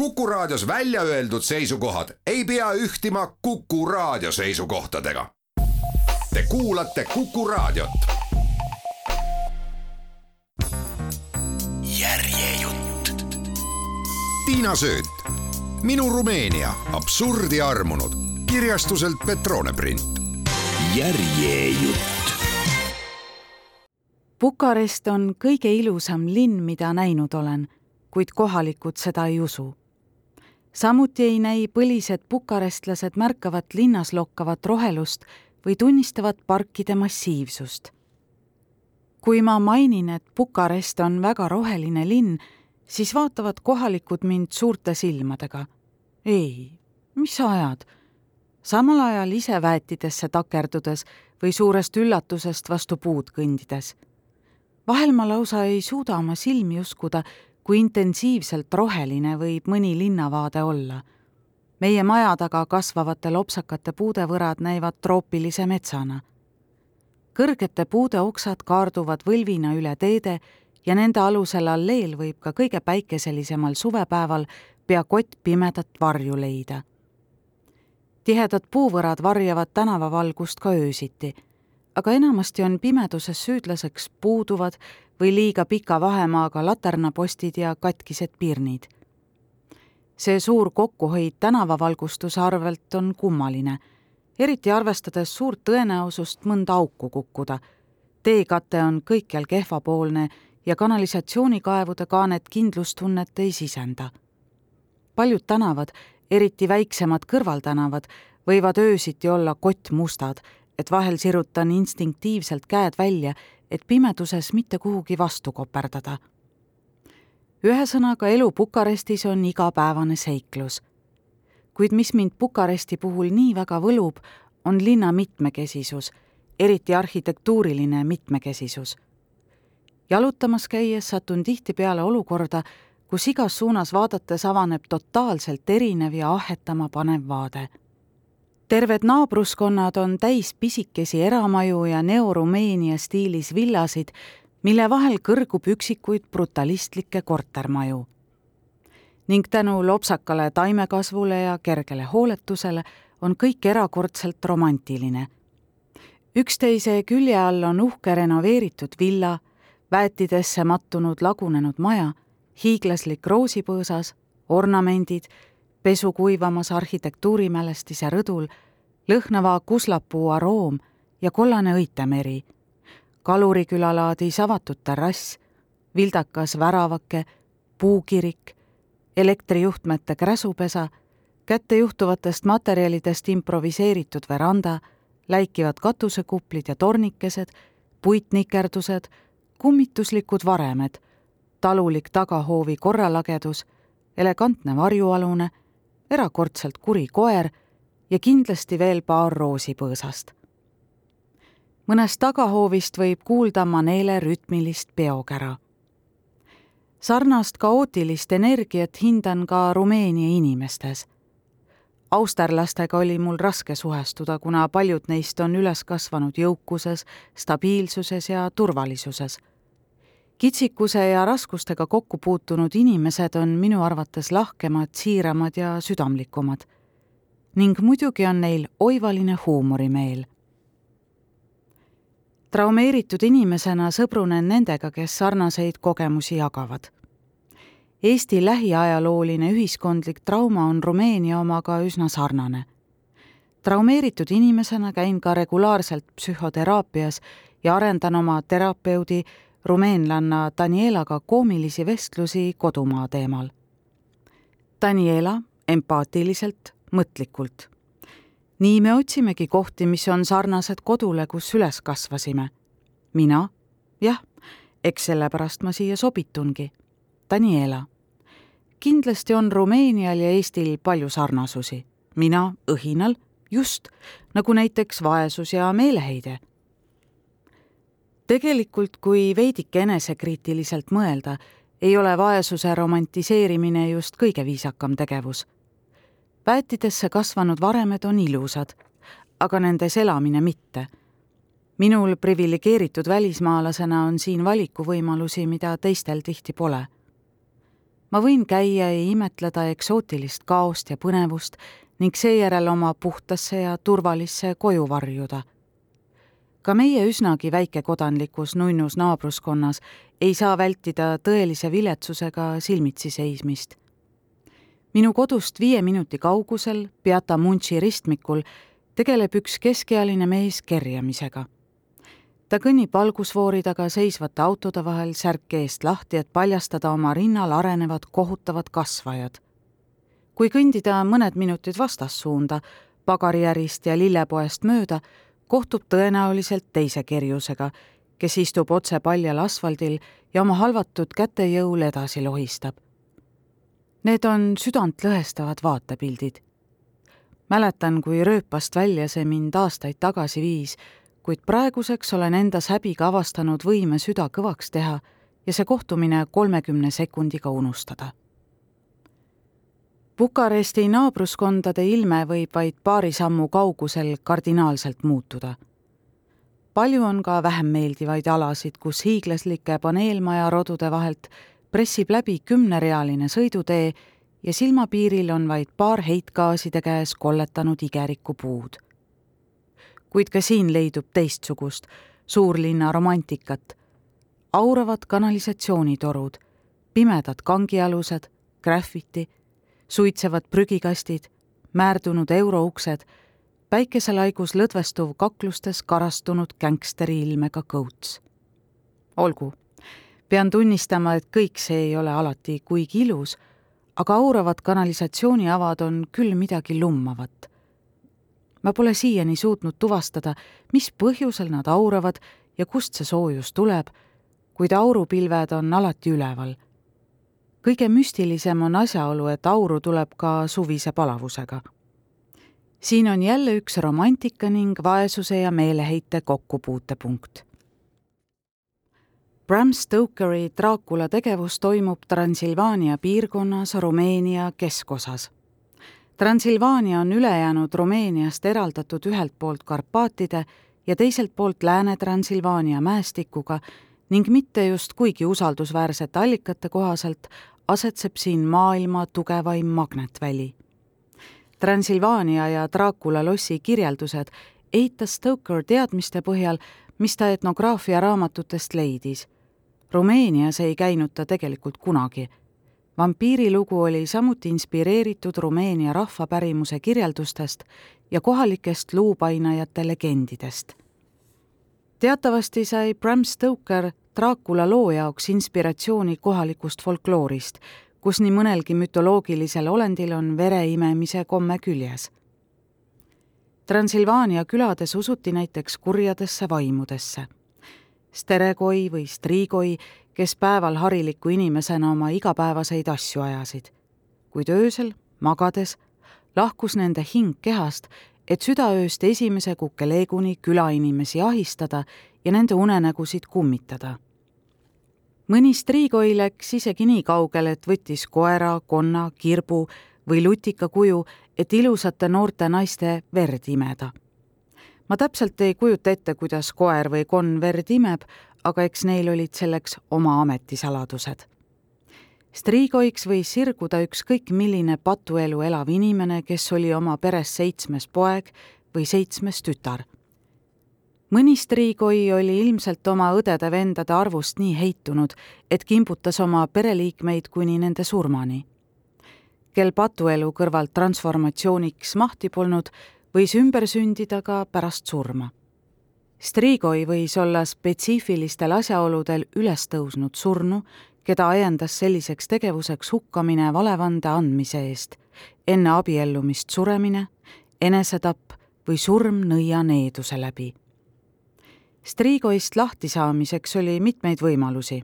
Kuku Raadios välja öeldud seisukohad ei pea ühtima Kuku Raadio seisukohtadega. Te kuulate Kuku Raadiot. järjejutt. Tiina Sööt, Minu Rumeenia, absurdi armunud, kirjastuselt Petrone print. järjejutt. Bukarest on kõige ilusam linn, mida näinud olen, kuid kohalikud seda ei usu samuti ei näi põlised bukarestlased märkavat linnas lokkavat rohelust või tunnistavad parkide massiivsust. kui ma mainin, et Bukarest on väga roheline linn, siis vaatavad kohalikud mind suurte silmadega. ei, mis sa ajad? samal ajal ise väetidesse takerdudes või suurest üllatusest vastu puud kõndides. vahel ma lausa ei suuda oma silmi uskuda, kui intensiivselt roheline võib mõni linnavaade olla. meie maja taga kasvavate lopsakate puudevõrad näivad troopilise metsana. kõrgete puude oksad kaarduvad võlvina üle teede ja nende alusel alleel võib ka kõige päikeselisemal suvepäeval pea kott pimedat varju leida. tihedad puuvõrad varjavad tänavavalgust ka öösiti, aga enamasti on pimeduses süüdlaseks puuduvad või liiga pika vahemaaga laternapostid ja katkised pirnid. see suur kokkuhoid tänavavalgustuse arvelt on kummaline, eriti arvestades suurt tõenäosust mõnda auku kukkuda. teekate on kõikjal kehvapoolne ja kanalisatsioonikaevude kaanet kindlustunnet ei sisenda. paljud tänavad, eriti väiksemad kõrvaltänavad, võivad öösiti olla kottmustad, et vahel sirutan instinktiivselt käed välja et pimeduses mitte kuhugi vastu koperdada. ühesõnaga, elu Bukarestis on igapäevane seiklus. kuid mis mind Bukaresti puhul nii väga võlub, on linna mitmekesisus, eriti arhitektuuriline mitmekesisus. jalutamas käies satun tihtipeale olukorda, kus igas suunas vaadates avaneb totaalselt erinev ja ahetama panev vaade terved naabruskonnad on täis pisikesi eramaju ja Neo-Rumeenia stiilis villasid, mille vahel kõrgub üksikuid brutalistlikke kortermaju. ning tänu lopsakale taimekasvule ja kergele hooletusele on kõik erakordselt romantiline. üksteise külje all on uhke renoveeritud villa, väetidesse mattunud lagunenud maja, hiiglaslik roosipõõsas, ornamendid pesu kuivamas arhitektuurimälestise rõdul, lõhnava kuslapuu aroom ja kollane õitemeri, Kaluriküla laadis avatud terrass, vildakas väravake, puukirik, elektrijuhtmete kräsupesa, kättejuhtuvatest materjalidest improviseeritud veranda, läikivad katusekuplid ja tornikesed, puitnikerdused, kummituslikud varemed, talulik tagahoovi korralagedus, elegantne varjualune erakordselt kuri koer ja kindlasti veel paar roosipõõsast. mõnest tagahoovist võib kuulda maneele rütmilist peokära. sarnast kaootilist energiat hindan ka Rumeenia inimestes. austerlastega oli mul raske suhestuda, kuna paljud neist on üles kasvanud jõukuses, stabiilsuses ja turvalisuses kitsikuse ja raskustega kokku puutunud inimesed on minu arvates lahkemad, siiramad ja südamlikumad. ning muidugi on neil oivaline huumorimeel. traumeeritud inimesena sõbrunen nendega, kes sarnaseid kogemusi jagavad. Eesti lähiajalooline ühiskondlik trauma on Rumeenia omaga üsna sarnane. traumeeritud inimesena käin ka regulaarselt psühhoteraapias ja arendan oma terapeudi rumeenlanna Danielaga koomilisi vestlusi kodumaa teemal. Daniela empaatiliselt, mõtlikult. nii me otsimegi kohti, mis on sarnased kodule, kus üles kasvasime. mina, jah, eks sellepärast ma siia sobitungi. Daniela. kindlasti on Rumeenial ja Eestil palju sarnasusi. mina õhinal, just, nagu näiteks vaesus ja meeleheide tegelikult, kui veidike enesekriitiliselt mõelda, ei ole vaesuse romantiseerimine just kõige viisakam tegevus. väetidesse kasvanud varemed on ilusad, aga nendes elamine mitte. minul priviligeeritud välismaalasena on siin valikuvõimalusi, mida teistel tihti pole. ma võin käia ja imetleda eksootilist kaost ja põnevust ning seejärel oma puhtasse ja turvalisse koju varjuda. Ka meie üsnagi väikekodanlikus nunnus naabruskonnas ei saa vältida tõelise viletsusega silmitsi seismist. minu kodust viie minuti kaugusel Beata Munchi ristmikul tegeleb üks keskealine mees kerjamisega ta kõnnib valgusfoori taga seisvate autode vahel särk eest lahti, et paljastada oma rinnal arenevad kohutavad kasvajad. kui kõndida mõned minutid vastassuunda, pagarijärist ja lillepoest mööda, kohtub tõenäoliselt teise kerjusega, kes istub otse paljal asfaldil ja oma halvatud käte jõul edasi lohistab. Need on südantlõhestavad vaatepildid. mäletan, kui rööpast välja see mind aastaid tagasi viis kuid praeguseks olen endas häbiga avastanud võime süda kõvaks teha ja see kohtumine kolmekümne sekundiga unustada. Bukaresti naabruskondade ilme võib vaid paari sammu kaugusel kardinaalselt muutuda. palju on ka vähem meeldivaid alasid, kus hiiglaslike paneelmaja rodude vahelt pressib läbi kümnerealine sõidutee ja silmapiiril on vaid paar heitgaaside käes kolletanud igerikupuud kuid ka siin leidub teistsugust suurlinna romantikat. auravad kanalisatsioonitorud, pimedad kangialused, graffiti, suitsevad prügikastid, määrdunud eurouksed, päikeselaigus lõdvestuv kaklustes karastunud gängsteri ilmega kõuts. olgu, pean tunnistama, et kõik see ei ole alati kuigi ilus, aga auravad kanalisatsiooniavad on küll midagi lummavat ma pole siiani suutnud tuvastada, mis põhjusel nad auravad ja kust see soojus tuleb, kuid aurupilved on alati üleval. Kõige müstilisem on asjaolu, et auru tuleb ka suvise palavusega. siin on jälle üks romantika ning vaesuse ja meeleheite kokkupuutepunkt. Bram Stokeri Dracula tegevus toimub Transilvaania piirkonnas Rumeenia keskosas Transilvaania on ülejäänud Rumeeniast eraldatud ühelt poolt Karpaatide ja teiselt poolt Lääne-Transilvaania mäestikuga ning mitte just kuigi usaldusväärsete allikate kohaselt asetseb siin maailma tugevaim magnetväli. Transilvaania ja Dracula lossi kirjeldused eitas Stoker teadmiste põhjal, mis ta etnograafia raamatutest leidis. Rumeenias ei käinud ta tegelikult kunagi vampiirilugu oli samuti inspireeritud Rumeenia rahvapärimuse kirjeldustest ja kohalikest luupainajate legendidest. teatavasti sai Bram Stoker Dracula loo jaoks inspiratsiooni kohalikust folkloorist, kus nii mõnelgi mütoloogilisel olendil on vere imemise komme küljes. Transilvaania külades usuti näiteks kurjadesse vaimudesse. Steregoi või Strigoi kes päeval hariliku inimesena oma igapäevaseid asju ajasid. kuid öösel, magades, lahkus nende hing kehast, et südaööst esimese kukeleeguni külainimesi ahistada ja nende unenägusid kummitada. mõni striigoi läks isegi nii kaugele, et võttis koera, konna, kirbu või lutika kuju, et ilusate noorte naiste verd imeda. ma täpselt ei kujuta ette, kuidas koer või konn verd imeb, aga eks neil olid selleks oma ametisaladused. Striigoiks võis sirguda ükskõik milline patuelu elav inimene, kes oli oma peres seitsmes poeg või seitsmes tütar. mõni striigoi oli ilmselt oma õdede-vendade arvust nii heitunud, et kimbutas oma pereliikmeid kuni nende surmani. kel patuelu kõrvalt transformatsiooniks mahti polnud, võis ümber sündida ka pärast surma Strigoi võis olla spetsiifilistel asjaoludel üles tõusnud surnu, keda ajendas selliseks tegevuseks hukkamine valevande andmise eest, enne abiellumist suremine, enesetapp või surm nõianeeduse läbi. Strigoist lahtisaamiseks oli mitmeid võimalusi,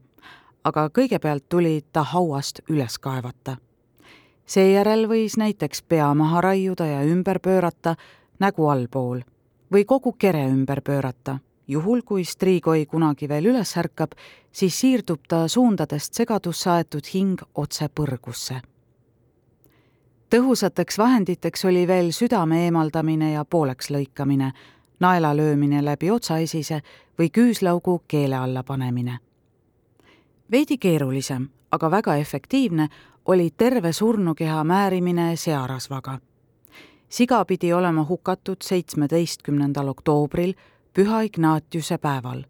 aga kõigepealt tuli ta hauast üles kaevata. seejärel võis näiteks pea maha raiuda ja ümber pöörata nägu allpool või kogu kere ümber pöörata. Juhul, kui striigoi kunagi veel üles ärkab, siis siirdub ta suundadest segadusse aetud hing otse põrgusse. tõhusateks vahenditeks oli veel südame eemaldamine ja pooleks lõikamine, naela löömine läbi otsaesise või küüslaugu keele alla panemine. veidi keerulisem, aga väga efektiivne oli terve surnukeha määrimine searasvaga. siga pidi olema hukatud seitsmeteistkümnendal oktoobril, Püha Ignatiuse päeval.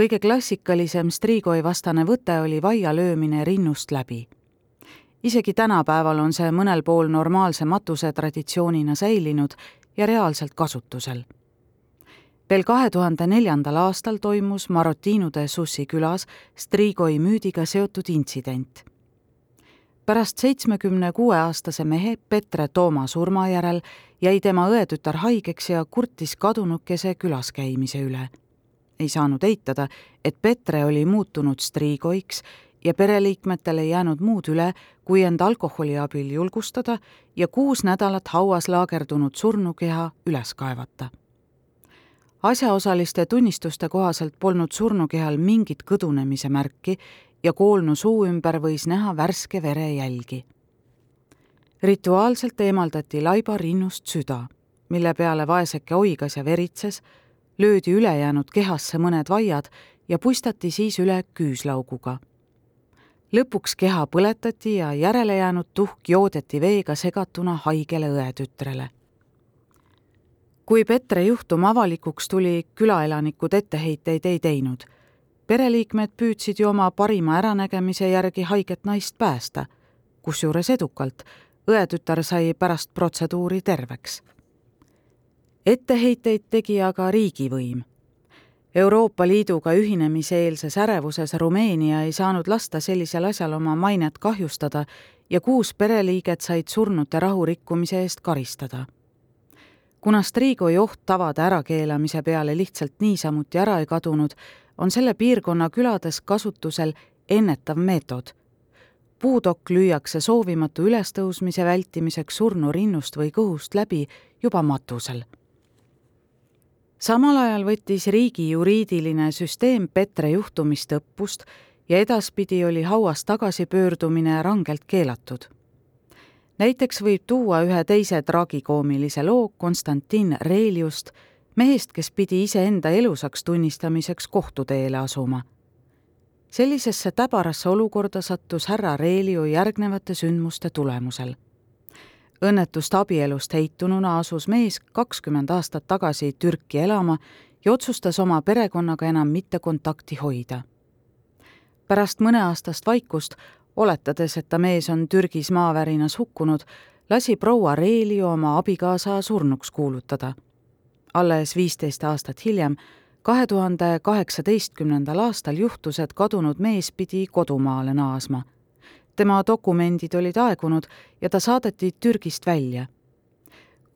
kõige klassikalisem Strigoi vastane võte oli vaia löömine rinnust läbi isegi tänapäeval on see mõnel pool normaalse matuse traditsioonina säilinud ja reaalselt kasutusel. veel kahe tuhande neljandal aastal toimus Marotinude Sussi külas Strigoi müüdiga seotud intsident. Pärast seitsmekümne kuue aastase mehe Petre Tooma surma järel jäi tema õetütar haigeks ja kurtis kadunukese külas käimise üle. ei saanud eitada, et Petre oli muutunud Strigoiks ja pereliikmetel ei jäänud muud üle, kui end alkoholi abil julgustada ja kuus nädalat hauas laagerdunud surnukeha üles kaevata. asjaosaliste tunnistuste kohaselt polnud surnukehal mingit kõdunemise märki ja koolnu suu ümber võis näha värske verejälgi. rituaalselt eemaldati laiba rinnust süda, mille peale vaeseke oigas ja veritses, löödi ülejäänud kehasse mõned vaiad ja puistati siis üle küüslauguga lõpuks keha põletati ja järelejäänud tuhk joodeti veega segatuna haigele õetütrele. kui Petre juhtum avalikuks tuli, külaelanikud etteheiteid ei teinud. Pereliikmed püüdsid ju oma parima äranägemise järgi haiget naist päästa, kusjuures edukalt. õetütar sai pärast protseduuri terveks. etteheiteid tegi aga riigivõim Euroopa Liiduga ühinemiseelses ärevuses Rumeenia ei saanud lasta sellisel asjal oma mainet kahjustada ja kuus pereliiget said surnute rahurikkumise eest karistada. kuna Strigoi oht tavade ärakeelamise peale lihtsalt niisamuti ära ei kadunud, on selle piirkonna külades kasutusel ennetav meetod. puudokk lüüakse soovimatu ülestõusmise vältimiseks surnu rinnust või kõhust läbi juba matusel samal ajal võttis riigi juriidiline süsteem Petre juhtumist õppust ja edaspidi oli hauas tagasipöördumine rangelt keelatud. näiteks võib tuua ühe teise tragikoomilise loo Konstantin Reeliust, mehest, kes pidi iseenda elusaks tunnistamiseks kohtuteele asuma. sellisesse täbarasse olukorda sattus härra Reelio järgnevate sündmuste tulemusel õnnetust abielust heitununa asus mees kakskümmend aastat tagasi Türki elama ja otsustas oma perekonnaga enam mitte kontakti hoida. pärast mõneaastast vaikust, oletades, et ta mees on Türgis maavärinas hukkunud, lasi proua Reelio oma abikaasa surnuks kuulutada. Alles viisteist aastat hiljem, kahe tuhande kaheksateistkümnendal aastal juhtus, et kadunud mees pidi kodumaale naasma tema dokumendid olid aegunud ja ta saadeti Türgist välja.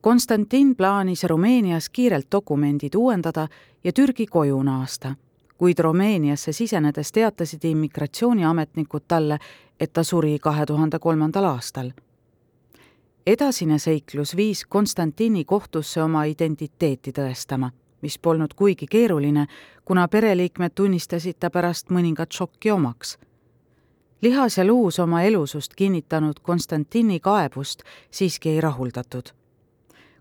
Konstantin plaanis Rumeenias kiirelt dokumendid uuendada ja Türgi koju naasta, kuid Rumeeniasse sisenedes teatasid immigratsiooniametnikud talle, et ta suri kahe tuhande kolmandal aastal. Edasine seiklus viis Konstantini kohtusse oma identiteeti tõestama, mis polnud kuigi keeruline, kuna pereliikmed tunnistasid ta pärast mõningat šokki omaks lihas ja luus oma elusust kinnitanud Konstantini kaebust siiski ei rahuldatud.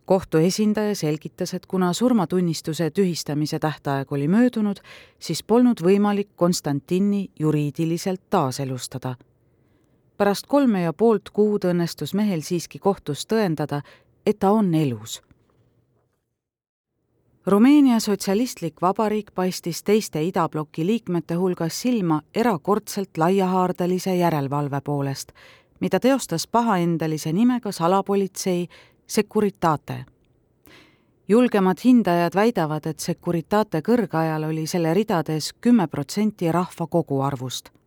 kohtu esindaja selgitas, et kuna surmatunnistuse tühistamise tähtaeg oli möödunud, siis polnud võimalik Konstantini juriidiliselt taaselustada. Pärast kolme ja poolt kuud õnnestus mehel siiski kohtus tõendada, et ta on elus Rumeenia Sotsialistlik Vabariik paistis teiste idabloki liikmete hulgas silma erakordselt laiahaardelise järelevalve poolest, mida teostas pahaendelise nimega salapolitsei Securitate. julgemad hindajad väidavad, et Securitate kõrgajal oli selle ridades kümme protsenti rahva koguarvust.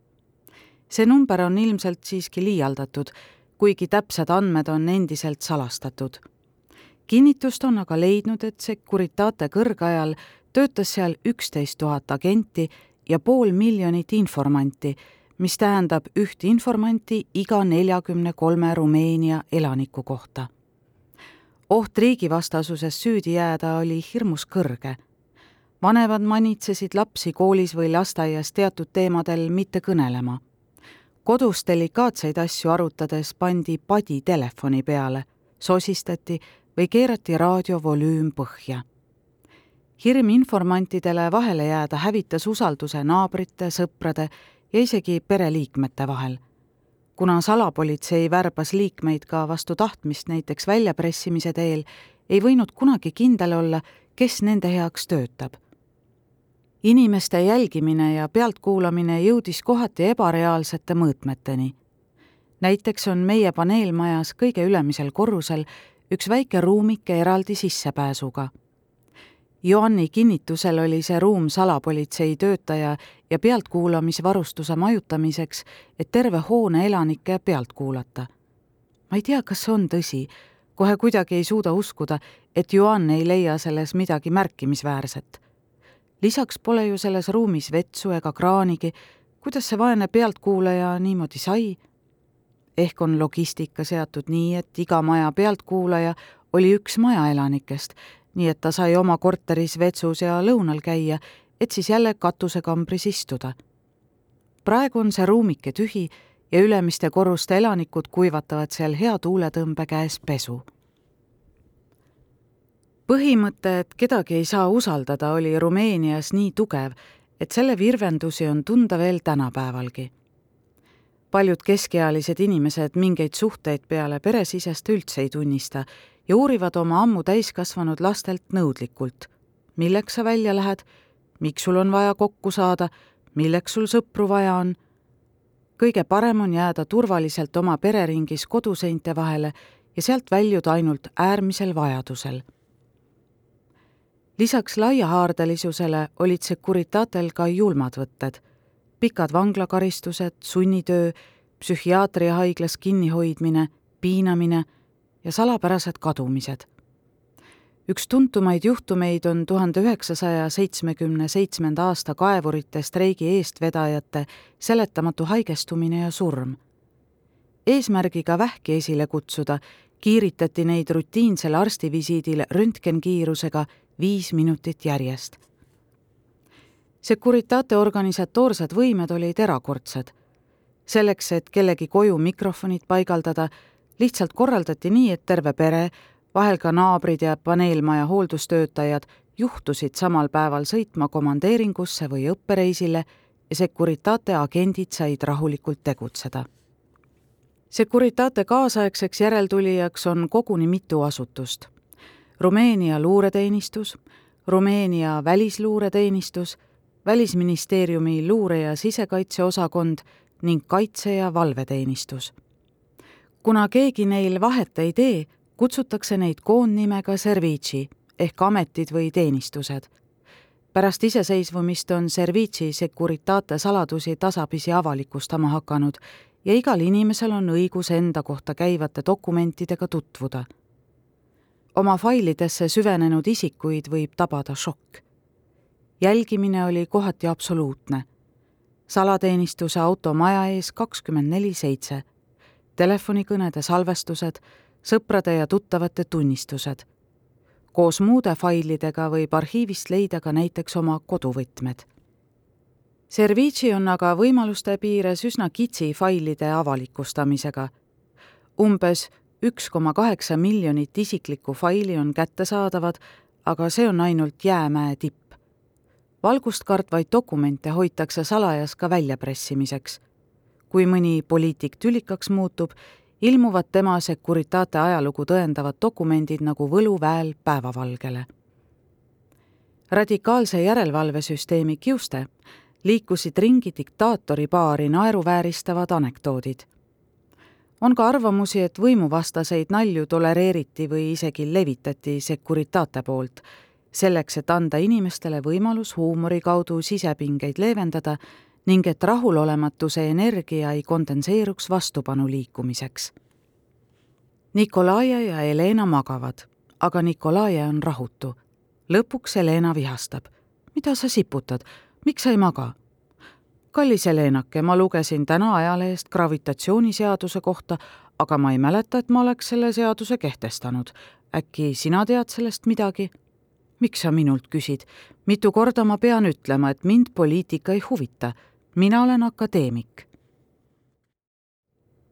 See number on ilmselt siiski liialdatud, kuigi täpsed andmed on endiselt salastatud kinnitust on aga leidnud, et Securitate kõrgajal töötas seal üksteist tuhat agenti ja pool miljonit informanti, mis tähendab üht informanti iga neljakümne kolme Rumeenia elaniku kohta. oht riigivastasuses süüdi jääda oli hirmus kõrge. vanemad manitsesid lapsi koolis või lasteaias teatud teemadel mitte kõnelema. Kodus delikaatseid asju arutades pandi padi telefoni peale, sosistati või keerati raadiovolüüm põhja. hirm informantidele vahele jääda hävitas usalduse naabrite, sõprade ja isegi pereliikmete vahel. kuna salapolitsei värbas liikmeid ka vastu tahtmist näiteks väljapressimise teel, ei võinud kunagi kindel olla, kes nende heaks töötab. Inimeste jälgimine ja pealtkuulamine jõudis kohati ebareaalsete mõõtmeteni. näiteks on meie paneelmajas kõige ülemisel korrusel üks väike ruumike eraldi sissepääsuga Joanni kinnitusel oli see ruum salapolitsei töötaja ja pealtkuulamisvarustuse majutamiseks, et terve hoone elanikke pealt kuulata. ma ei tea, kas see on tõsi, kohe kuidagi ei suuda uskuda, et Joann ei leia selles midagi märkimisväärset. Lisaks pole ju selles ruumis vetsu ega kraanigi, kuidas see vaene pealtkuulaja niimoodi sai? ehk on logistika seatud nii, et iga maja pealtkuulaja oli üks majaelanikest nii et ta sai oma korteris vetsus ja lõunal käia, et siis jälle katusekambris istuda. praegu on see ruumike tühi ja ülemiste korruste elanikud kuivatavad seal hea tuuletõmbe käes pesu. Põhimõte, et kedagi ei saa usaldada, oli Rumeenias nii tugev, et selle virvendusi on tunda veel tänapäevalgi paljud keskealised inimesed mingeid suhteid peale peresisest üldse ei tunnista ja uurivad oma ammu täiskasvanud lastelt nõudlikult. milleks sa välja lähed, miks sul on vaja kokku saada, milleks sul sõpru vaja on. kõige parem on jääda turvaliselt oma pereringis koduseinte vahele ja sealt väljuda ainult äärmisel vajadusel. Lisaks laiahaardelisusele olid Securitatel ka julmad võtted, pikad vanglakaristused, sunnitöö, psühhiaatriahaiglas kinnihoidmine, piinamine ja salapärased kadumised. üks tuntumaid juhtumeid on tuhande üheksasaja seitsmekümne seitsmenda aasta kaevurite streigi eestvedajate seletamatu haigestumine ja surm. eesmärgiga vähki esile kutsuda, kiiritati neid rutiinsel arstivisiidil röntgenkiirusega viis minutit järjest. Securitate organisatoorsed võimed olid erakordsed. selleks, et kellegi koju mikrofonid paigaldada, lihtsalt korraldati nii, et terve pere, vahel ka naabrid ja paneelmaja hooldustöötajad juhtusid samal päeval sõitma komandeeringusse või õppereisile ja Securitate agendid said rahulikult tegutseda. Securitate kaasaegseks järeltulijaks on koguni mitu asutust. Rumeenia luureteenistus, Rumeenia välisluureteenistus, Välisministeeriumi luure- ja sisekaitseosakond ning kaitse- ja valveteenistus kuna keegi neil vahet ei tee, kutsutakse neid koondnimega servitsi ehk ametid või teenistused. pärast iseseisvumist on servitsi Securitate saladusi tasapisi avalikustama hakanud ja igal inimesel on õigus enda kohta käivate dokumentidega tutvuda. Oma failidesse süvenenud isikuid võib tabada šokk. jälgimine oli kohati absoluutne. salateenistuse auto maja ees kakskümmend neli seitse telefonikõnede salvestused, sõprade ja tuttavate tunnistused. koos muude failidega võib arhiivist leida ka näiteks oma koduvõtmed. Servici on aga võimaluste piires üsna kitsi failide avalikustamisega. umbes üks koma kaheksa miljonit isiklikku faili on kättesaadavad, aga see on ainult jäämäe tipp. valgust kartvaid dokumente hoitakse salajas ka väljapressimiseks kui mõni poliitik tülikaks muutub, ilmuvad tema Securitate ajalugu tõendavad dokumendid nagu võluväel päevavalgele. radikaalse järelevalvesüsteemi kiuste liikusid ringi diktaatori paari naeruvääristavad anekdoodid. On ka arvamusi, et võimuvastaseid nalju tolereeriti või isegi levitati Securitate poolt, selleks, et anda inimestele võimalus huumori kaudu sisepingeid leevendada ning et rahulolematuse energia ei kondenseeruks vastupanu liikumiseks. Nikolaia ja Helena magavad, aga Nikolaia on rahutu. lõpuks Helena vihastab. mida sa siputad, miks sa ei maga? Kallis Helenake, ma lugesin täna ajalehest gravitatsiooniseaduse kohta, aga ma ei mäleta, et ma oleks selle seaduse kehtestanud. äkki sina tead sellest midagi? miks sa minult küsid? mitu korda ma pean ütlema, et mind poliitika ei huvita mina olen akadeemik.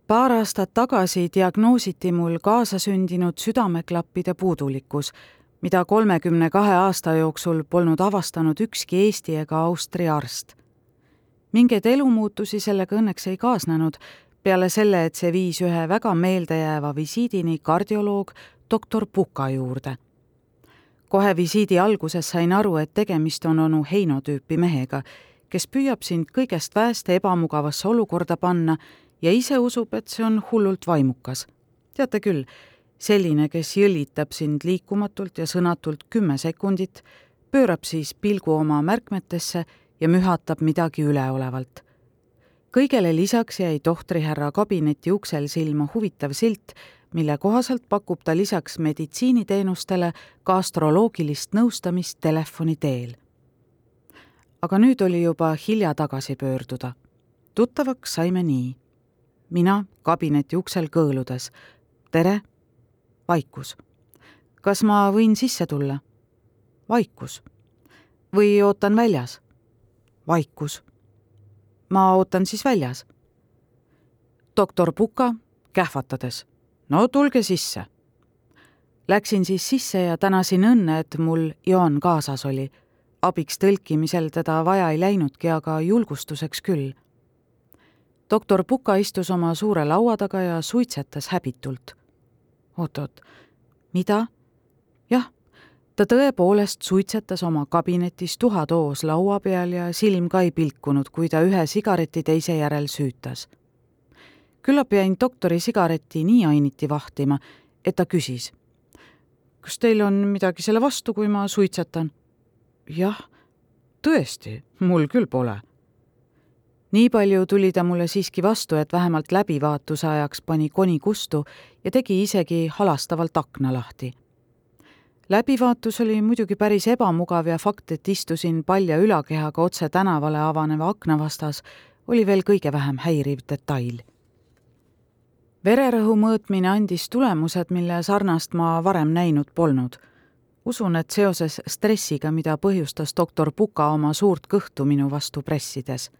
paar aastat tagasi diagnoositi mul kaasasündinud südameklappide puudulikkus, mida kolmekümne kahe aasta jooksul polnud avastanud ükski Eesti ega Austria arst. Mingeid elumuutusi sellega õnneks ei kaasnenud, peale selle, et see viis ühe väga meeldejääva visiidini kardioloog doktor Puka juurde. kohe visiidi alguses sain aru, et tegemist on onu Heino tüüpi mehega, kes püüab sind kõigest väest ebamugavasse olukorda panna ja ise usub, et see on hullult vaimukas. teate küll, selline, kes jõllitab sind liikumatult ja sõnatult kümme sekundit, pöörab siis pilgu oma märkmetesse ja mühatab midagi üleolevalt. kõigele lisaks jäi tohtrihärra kabineti uksel silma huvitav silt, mille kohaselt pakub ta lisaks meditsiiniteenustele ka astroloogilist nõustamist telefoni teel. aga nüüd oli juba hilja tagasi pöörduda. tuttavaks saime nii. mina kabineti uksel kõõludes. tere. vaikus. kas ma võin sisse tulla? vaikus. või ootan väljas? Vaikus. ma ootan siis väljas. doktor Puka kähvatades. no tulge sisse. Läksin siis sisse ja tänasin õnne, et mul Joon kaasas oli. abiks tõlkimisel teda vaja ei läinudki, aga julgustuseks küll. doktor Puka istus oma suure laua taga ja suitsetas häbitult. oot-oot, mida? jah ta tõepoolest suitsetas oma kabinetis tuhatoos laua peal ja silm ka ei pilkunud, kui ta ühe sigareti teise järel süütas. küllap jäin doktori sigareti nii ainiti vahtima, et ta küsis. kas teil on midagi selle vastu, kui ma suitsetan? jah, tõesti, mul küll pole. nii palju tuli ta mulle siiski vastu, et vähemalt läbivaatuse ajaks pani koni kustu ja tegi isegi halastavalt akna lahti läbivaatus oli muidugi päris ebamugav ja fakt, et istusin palja ülakehaga otse tänavale avaneva akna vastas, oli veel kõige vähem häiriv detail. vererõhu mõõtmine andis tulemused, mille sarnast ma varem näinud polnud. usun, et seoses stressiga, mida põhjustas doktor Puka oma suurt kõhtu minu vastu pressides.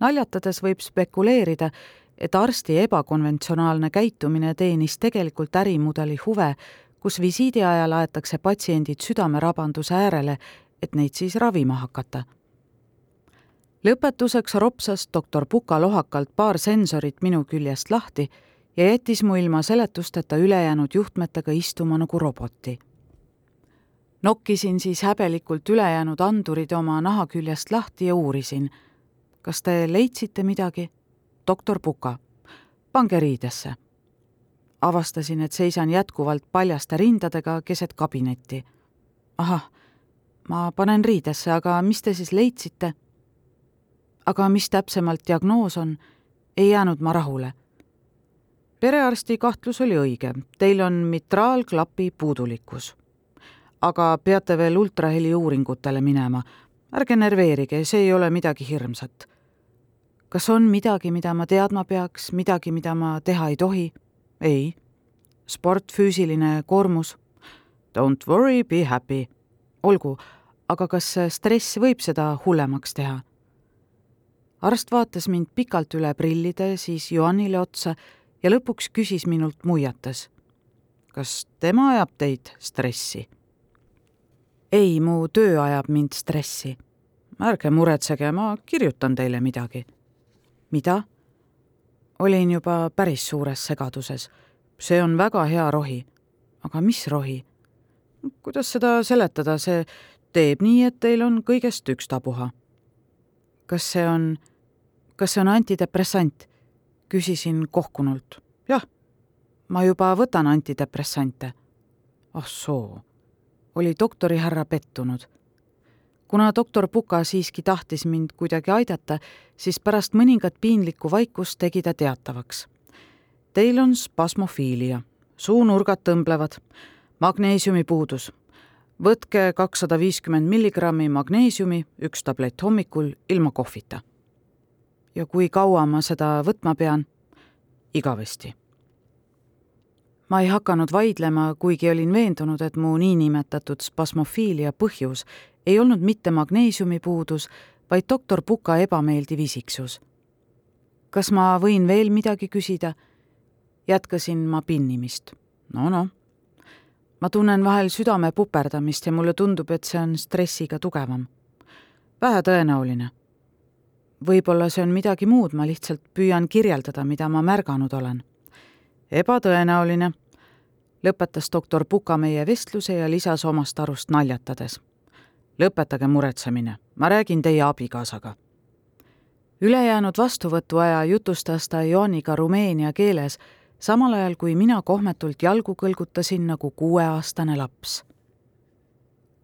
naljatades võib spekuleerida, et arsti ebakonventsionaalne käitumine teenis tegelikult ärimudeli huve kus visiidi ajal aetakse patsiendid südamerabanduse äärele, et neid siis ravima hakata. lõpetuseks ropsas doktor Puka lohakalt paar sensorit minu küljest lahti ja jättis mu ilma seletusteta ülejäänud juhtmetega istuma nagu roboti. nokkisin siis häbelikult ülejäänud andurid oma naha küljest lahti ja uurisin. kas te leidsite midagi? doktor Puka, pange riidesse avastasin, et seisan jätkuvalt paljaste rindadega keset kabinetti. ahah, ma panen riidesse, aga mis te siis leidsite? aga mis täpsemalt diagnoos on, ei jäänud ma rahule. perearsti kahtlus oli õige, teil on mitraalklapi puudulikkus. aga peate veel ultraheli uuringutele minema. ärge närveerige, see ei ole midagi hirmsat. kas on midagi, mida ma teadma peaks, midagi, mida ma teha ei tohi? Ei. sport, füüsiline koormus. Don't worry, be happy. olgu, aga kas stress võib seda hullemaks teha? arst vaatas mind pikalt üle prillide, siis Joannile otsa ja lõpuks küsis minult muiates. kas tema ajab teid stressi? ei, mu töö ajab mind stressi. ärge muretsege, ma kirjutan teile midagi. mida? Olin juba päris suures segaduses. see on väga hea rohi. aga mis rohi? kuidas seda seletada, see teeb nii, et teil on kõigest ükstapuha. kas see on, kas see on antidepressant? küsisin kohkunult. jah, ma juba võtan antidepressante. ah soo, oli doktorihärra pettunud kuna doktor Puka siiski tahtis mind kuidagi aidata, siis pärast mõningat piinlikku vaikust tegi ta teatavaks. Teil on spasmofiilia, suunurgad tõmblevad, magneesiumi puudus. võtke kakssada viiskümmend milligrammi magneesiumi, üks tablett hommikul ilma kohvita. ja kui kaua ma seda võtma pean? igavesti ma ei hakanud vaidlema, kuigi olin veendunud, et mu niinimetatud spasmofiilia põhjus ei olnud mitte magneesiumi puudus, vaid doktor Puka ebameeldiv isiksus. kas ma võin veel midagi küsida? jätkasin ma pinnimist. no noh. ma tunnen vahel südame puperdamist ja mulle tundub, et see on stressiga tugevam. vähetõenäoline. võib-olla see on midagi muud, ma lihtsalt püüan kirjeldada, mida ma märganud olen. ebatõenäoline, lõpetas doktor Puka meie vestluse ja lisas omast arust naljatades. Lõpetage muretsemine, ma räägin teie abikaasaga. ülejäänud vastuvõtuaja jutustas ta Jooniga rumeenia keeles, samal ajal kui mina kohmetult jalgu kõlgutasin nagu kuueaastane laps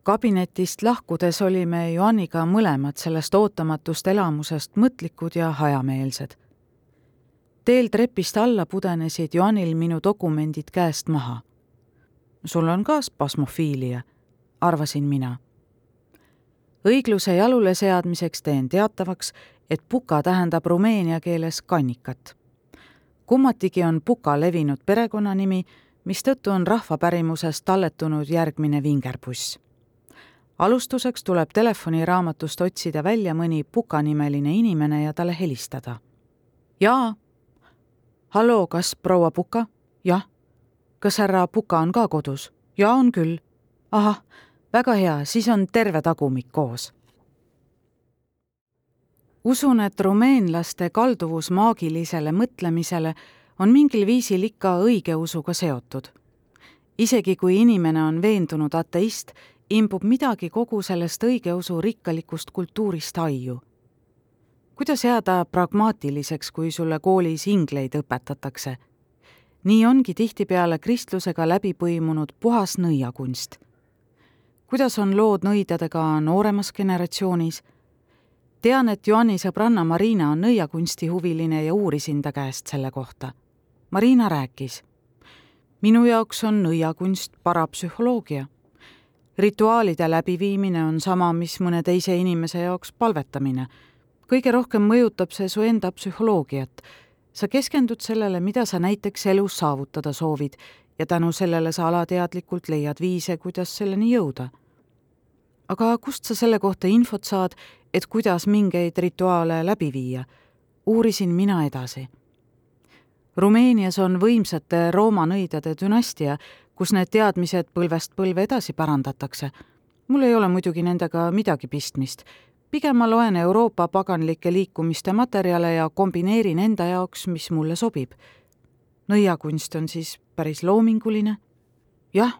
kabinetist lahkudes olime Joaniga mõlemad sellest ootamatust elamusest mõtlikud ja hajameelsed. teel trepist alla pudenesid Joanil minu dokumendid käest maha. sul on ka spasmofiilia, arvasin mina. Õigluse jalule seadmiseks teen teatavaks, et puka tähendab rumeenia keeles kannikat. kummatigi on puka levinud perekonnanimi, mistõttu on rahvapärimuses talletunud järgmine vingerpuss alustuseks tuleb telefoniraamatust otsida välja mõni Puka-nimeline inimene ja talle helistada. jaa. halloo, kas proua Puka? jah. kas härra Puka on ka kodus? jaa, on küll. ahah, väga hea, siis on terve tagumik koos. usun, et rumeenlaste kalduvus maagilisele mõtlemisele on mingil viisil ikka õigeusuga seotud. isegi kui inimene on veendunud ateist imbub midagi kogu sellest õigeusu rikkalikust kultuurist aiu. kuidas jääda pragmaatiliseks, kui sulle koolis ingleid õpetatakse? nii ongi tihtipeale kristlusega läbi põimunud puhas nõiakunst. Kuidas on lood nõidadega nooremas generatsioonis? tean, et Joani sõbranna Marina on nõiakunstihuviline ja uurisin ta käest selle kohta. Marina rääkis. minu jaoks on nõiakunst parapsühholoogia rituaalide läbiviimine on sama, mis mõne teise inimese jaoks palvetamine. kõige rohkem mõjutab see su enda psühholoogiat. sa keskendud sellele, mida sa näiteks elus saavutada soovid ja tänu sellele sa alateadlikult leiad viise, kuidas selleni jõuda. aga kust sa selle kohta infot saad, et kuidas mingeid rituaale läbi viia? uurisin mina edasi Rumeenias on võimsate Rooma nõidade dünastia, kus need teadmised põlvest põlve edasi pärandatakse. mul ei ole muidugi nendega midagi pistmist. pigem ma loen Euroopa paganlike liikumiste materjale ja kombineerin enda jaoks, mis mulle sobib. nõiakunst on siis päris loominguline? jah,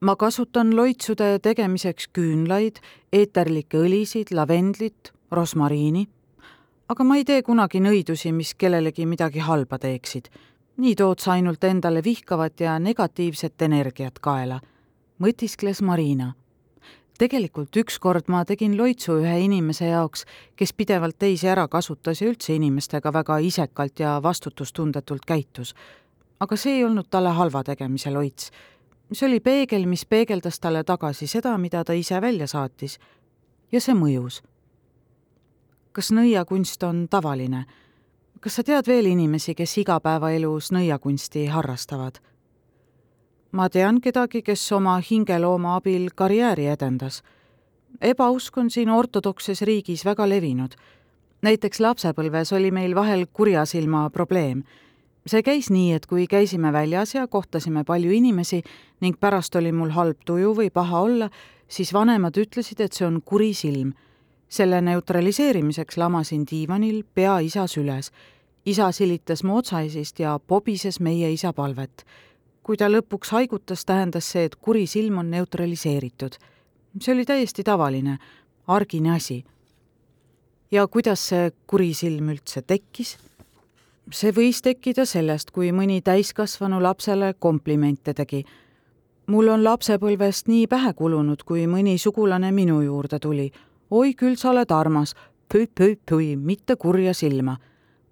ma kasutan loitsude tegemiseks küünlaid, eeterlikke õlisid, lavendlit, rosmariini aga ma ei tee kunagi nõidusi, mis kellelegi midagi halba teeksid nii tood sa ainult endale vihkavat ja negatiivset energiat kaela, mõtiskles Marina. tegelikult ükskord ma tegin loitsu ühe inimese jaoks, kes pidevalt teisi ära kasutas ja üldse inimestega väga isekalt ja vastutustundetult käitus. Aga see ei olnud talle halva tegemise loits. see oli peegel, mis peegeldas talle tagasi seda, mida ta ise välja saatis. ja see mõjus. kas nõiakunst on tavaline? kas sa tead veel inimesi, kes igapäevaelus nõiakunsti harrastavad? ma tean kedagi, kes oma hingelooma abil karjääri edendas. ebausk on siin ortodokses riigis väga levinud. näiteks lapsepõlves oli meil vahel kurjasilma probleem. See käis nii, et kui käisime väljas ja kohtasime palju inimesi ning pärast oli mul halb tuju või paha olla, siis vanemad ütlesid, et see on kuri silm selle neutraliseerimiseks lamasin diivanil, pea isa süles. isa silitas mu otsaesist ja pobises meie isa palvet. kui ta lõpuks haigutas, tähendas see, et kuri silm on neutraliseeritud. see oli täiesti tavaline, argine asi. ja kuidas see kuri silm üldse tekkis? See võis tekkida sellest, kui mõni täiskasvanu lapsele komplimente tegi mul on lapsepõlvest nii pähe kulunud, kui mõni sugulane minu juurde tuli oi küll sa oled armas, püi-püi-püi, mitte kurja silma.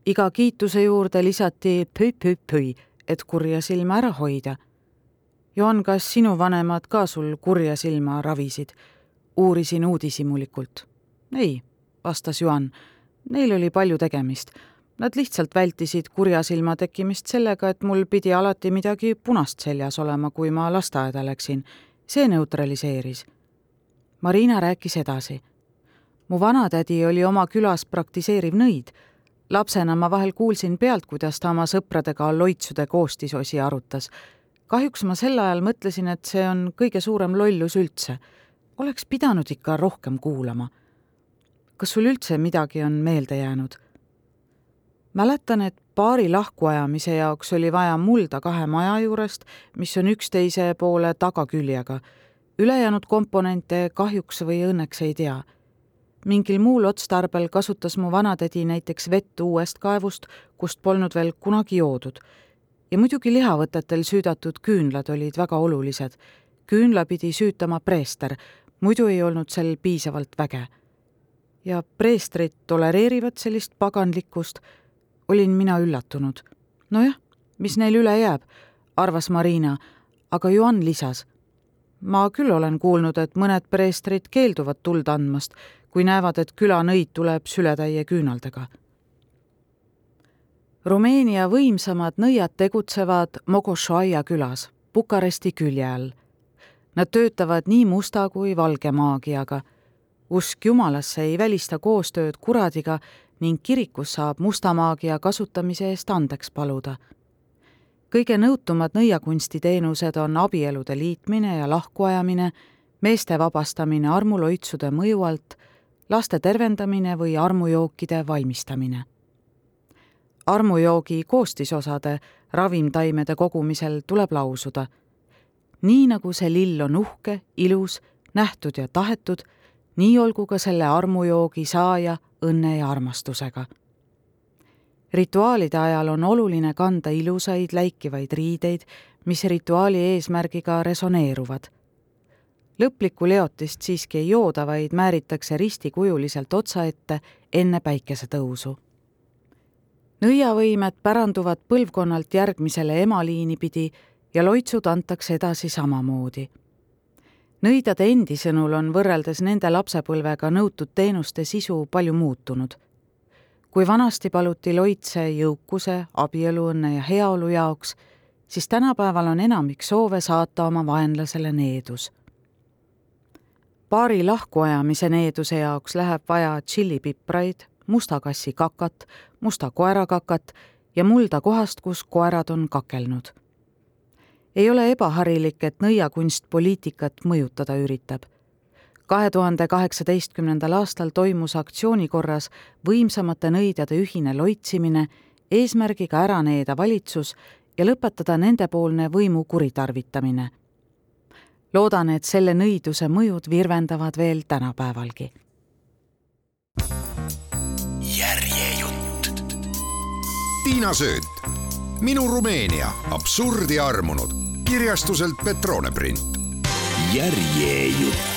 iga kiituse juurde lisati püi-püi-püi, et kurja silma ära hoida. Joon, kas sinu vanemad ka sul kurja silma ravisid? uurisin uudishimulikult. ei, vastas Juhan. Neil oli palju tegemist. Nad lihtsalt vältisid kurja silma tekkimist sellega, et mul pidi alati midagi punast seljas olema, kui ma lasteaeda läksin. see neutraliseeris. Marina rääkis edasi mu vanatädi oli oma külas praktiseeriv nõid. lapsena ma vahel kuulsin pealt, kuidas ta oma sõpradega loitsude koostisosi arutas. kahjuks ma sel ajal mõtlesin, et see on kõige suurem lollus üldse. oleks pidanud ikka rohkem kuulama. kas sul üldse midagi on meelde jäänud? Mäletan, et paari lahkuajamise jaoks oli vaja mulda kahe maja juurest, mis on üksteise poole tagaküljega. ülejäänud komponente kahjuks või õnneks ei tea. mingil muul otstarbel kasutas mu vanatädi näiteks vett uuest kaevust, kust polnud veel kunagi joodud. ja muidugi lihavõtetel süüdatud küünlad olid väga olulised. küünla pidi süütama preester, muidu ei olnud sel piisavalt väge. ja preestrid tolereerivad sellist paganlikkust olin mina üllatunud. nojah, mis neil üle jääb, arvas Marina, aga Johan lisas. ma küll olen kuulnud, et mõned preestrid keelduvad tuld andmast, kui näevad, et külanõid tuleb sületäie küünaldega. Rumeenia võimsamad nõiad tegutsevad Mogošoaia külas, Bukaresti külje all. Nad töötavad nii musta kui valge maagiaga. usk jumalasse ei välista koostööd kuradiga ning kirikus saab mustamaagia kasutamise eest andeks paluda. kõige nõutumad nõiakunstiteenused on abielude liitmine ja lahkuajamine, meeste vabastamine armuloitsude mõju alt, laste tervendamine või armujookide valmistamine. armujoogi koostisosade ravimtaimede kogumisel tuleb lausuda. nii nagu see lill on uhke, ilus, nähtud ja tahetud, nii olgu ka selle armujoogi saaja õnne ja armastusega. rituaalide ajal on oluline kanda ilusaid läikivaid riideid, mis rituaali eesmärgiga resoneeruvad. lõplikku leotist siiski ei jooda, vaid määritakse ristikujuliselt otsa ette enne päikesetõusu. nõiavõimed päranduvad põlvkonnalt järgmisele emaliini pidi ja loitsud antakse edasi samamoodi nõidade endi sõnul on võrreldes nende lapsepõlvega nõutud teenuste sisu palju muutunud. kui vanasti paluti loitse jõukuse, abieluõnne ja heaolu jaoks, siis tänapäeval on enamik soove saata oma vaenlasele needus. paari lahkuajamise needuse jaoks läheb vaja tšillipipraid, musta kassi kakat, musta koera kakat ja mulda kohast, kus koerad on kakelnud ei ole ebaharilik, et nõiakunst poliitikat mõjutada üritab. kahe tuhande kaheksateistkümnendal aastal toimus aktsiooni korras võimsamate nõidjade ühine loitsimine eesmärgiga ära needa valitsus ja lõpetada nendepoolne võimu kuritarvitamine. loodan, et selle nõiduse mõjud virvendavad veel tänapäevalgi. järjejutt. Tiina Sööt, minu Rumeenia, absurdi armunud kirjastuselt Petrone print. järjejutt